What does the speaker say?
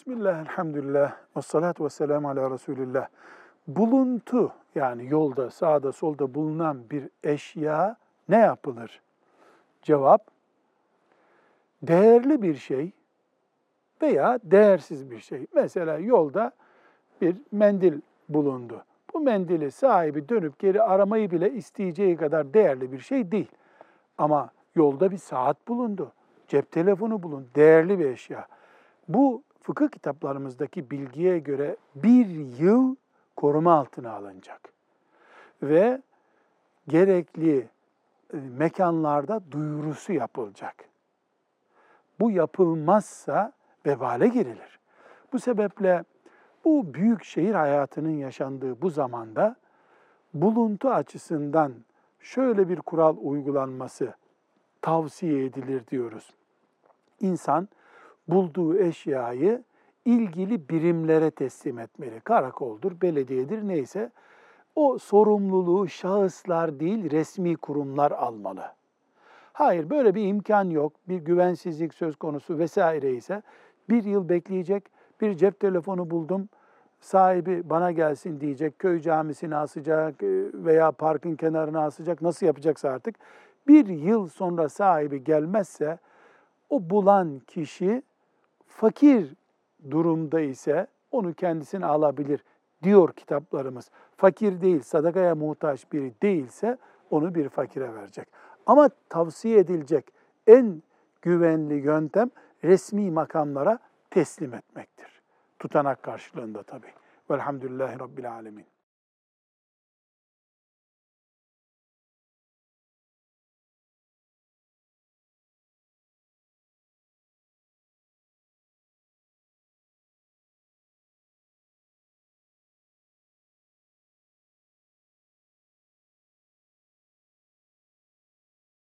Bismillah, elhamdülillah, ve salatu ve selamu ala Resulillah. Buluntu yani yolda, sağda, solda bulunan bir eşya ne yapılır? Cevap, değerli bir şey veya değersiz bir şey. Mesela yolda bir mendil bulundu. Bu mendili sahibi dönüp geri aramayı bile isteyeceği kadar değerli bir şey değil. Ama yolda bir saat bulundu, cep telefonu bulundu, değerli bir eşya. Bu fıkıh kitaplarımızdaki bilgiye göre bir yıl koruma altına alınacak. Ve gerekli e, mekanlarda duyurusu yapılacak. Bu yapılmazsa vebale girilir. Bu sebeple bu büyük şehir hayatının yaşandığı bu zamanda buluntu açısından şöyle bir kural uygulanması tavsiye edilir diyoruz. İnsan bulduğu eşyayı ilgili birimlere teslim etmeli. Karakoldur, belediyedir neyse o sorumluluğu şahıslar değil resmi kurumlar almalı. Hayır böyle bir imkan yok, bir güvensizlik söz konusu vesaire ise bir yıl bekleyecek, bir cep telefonu buldum, sahibi bana gelsin diyecek, köy camisine asacak e, veya parkın kenarına asacak, nasıl yapacaksa artık. Bir yıl sonra sahibi gelmezse o bulan kişi fakir durumda ise onu kendisine alabilir diyor kitaplarımız. Fakir değil, sadakaya muhtaç biri değilse onu bir fakire verecek. Ama tavsiye edilecek en güvenli yöntem resmi makamlara teslim etmektir. Tutanak karşılığında tabii. Velhamdülillahi Rabbil Alemin.